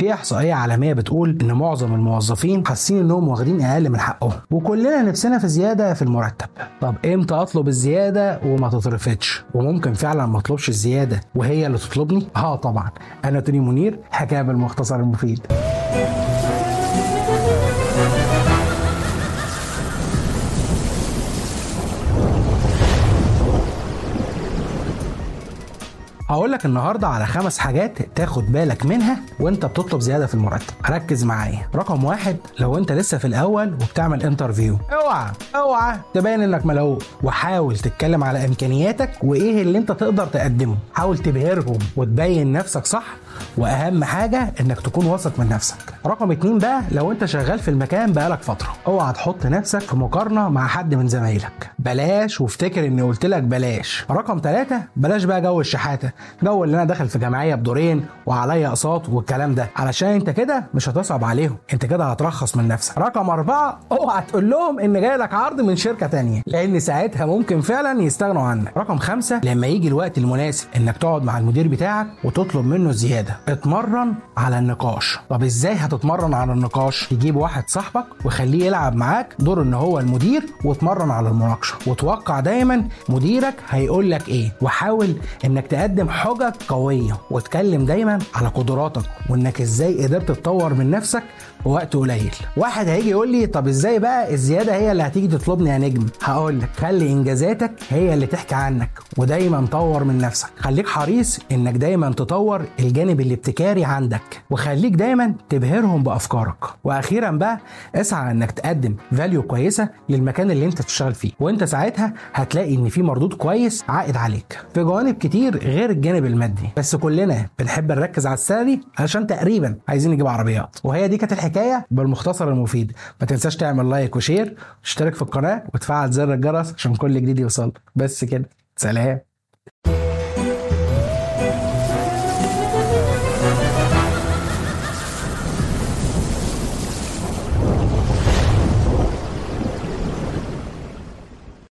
في احصائيه عالمية بتقول إن معظم الموظفين حاسين إنهم واخدين أقل من حقهم. وكلنا نفسنا في زيادة في المرتب. طب إمتى أطلب الزيادة وما تترفضش وممكن فعلا ما أطلبش الزيادة وهي اللي تطلبني؟ آه طبعا. أنا توني منير حكاية بالمختصر المفيد. هقول لك النهارده على خمس حاجات تاخد بالك منها وانت بتطلب زيادة في المرتب. ركز معايا. رقم واحد لو انت لسه في الأول وبتعمل interview اوعى اوعى تبين انك ملهوف وحاول تتكلم على إمكانياتك وإيه اللي انت تقدر تقدمه. حاول تبهرهم وتبين نفسك صح. وأهم حاجة إنك تكون واثق من نفسك. رقم اتنين بقى لو انت شغال في المكان بقالك فترة اوعى تحط نفسك في مقارنة مع حد من زمايلك. بلاش وافتكر إني قلت لك بلاش. رقم ثلاثة بلاش بقى جو الشحاتة. جو اللي أنا داخل في جمعية بدورين وعليا أقساط والكلام ده. علشان انت كده مش هتصعب عليهم. انت كده هترخص من نفسك. رقم أربعة اوعى تقول لهم إن جاي لك عرض من شركة تانية لأن ساعتها ممكن فعلا يستغنوا عنك. رقم خمسة لما يجي الوقت المناسب إنك تقعد مع المدير بتاعك وتطلب منه الزياده اتمرن على النقاش. طب إزاي هتتمرن على النقاش؟ تجيب واحد صاحبك وخليه يلعب معاك دور إن هو المدير واتمرن على المناقشة. وتوقع دايما مديرك هيقول لك إيه. وحاول إنك تقدم حجج قوية واتكلم دايما على قدراتك وإنك إزاي قدرت تطور من نفسك وقت قليل. واحد هيجي يقول لي طب إزاي بقى الزيادة هي اللي هتيجي تطلبني يا نجم؟ هقول لك خلي إنجازاتك هي اللي تحكي عنك ودايما طور من نفسك. خليك حريص إنك دايما تطور الجانب الابتكاري عندك وخليك دايما تبهرهم بأفكارك. وأخيرا بقى اسعى إنك تقدم value كويسة للمكان اللي أنت تشتغل فيه وأنت ساعتها هتلاقي إن في مردود كويس عائد عليك. في جوانب كتير غير الجانب المادي. بس كلنا بنحب نركز على ال salary علشان تقريبا عايزين نجيب عربيات. وهي دي كانت الحكاية بالمختصر المفيد. ما تنساش تعمل like و share واشترك في القناة وتفعل زر الجرس عشان كل جديد يوصل. بس كده سلام.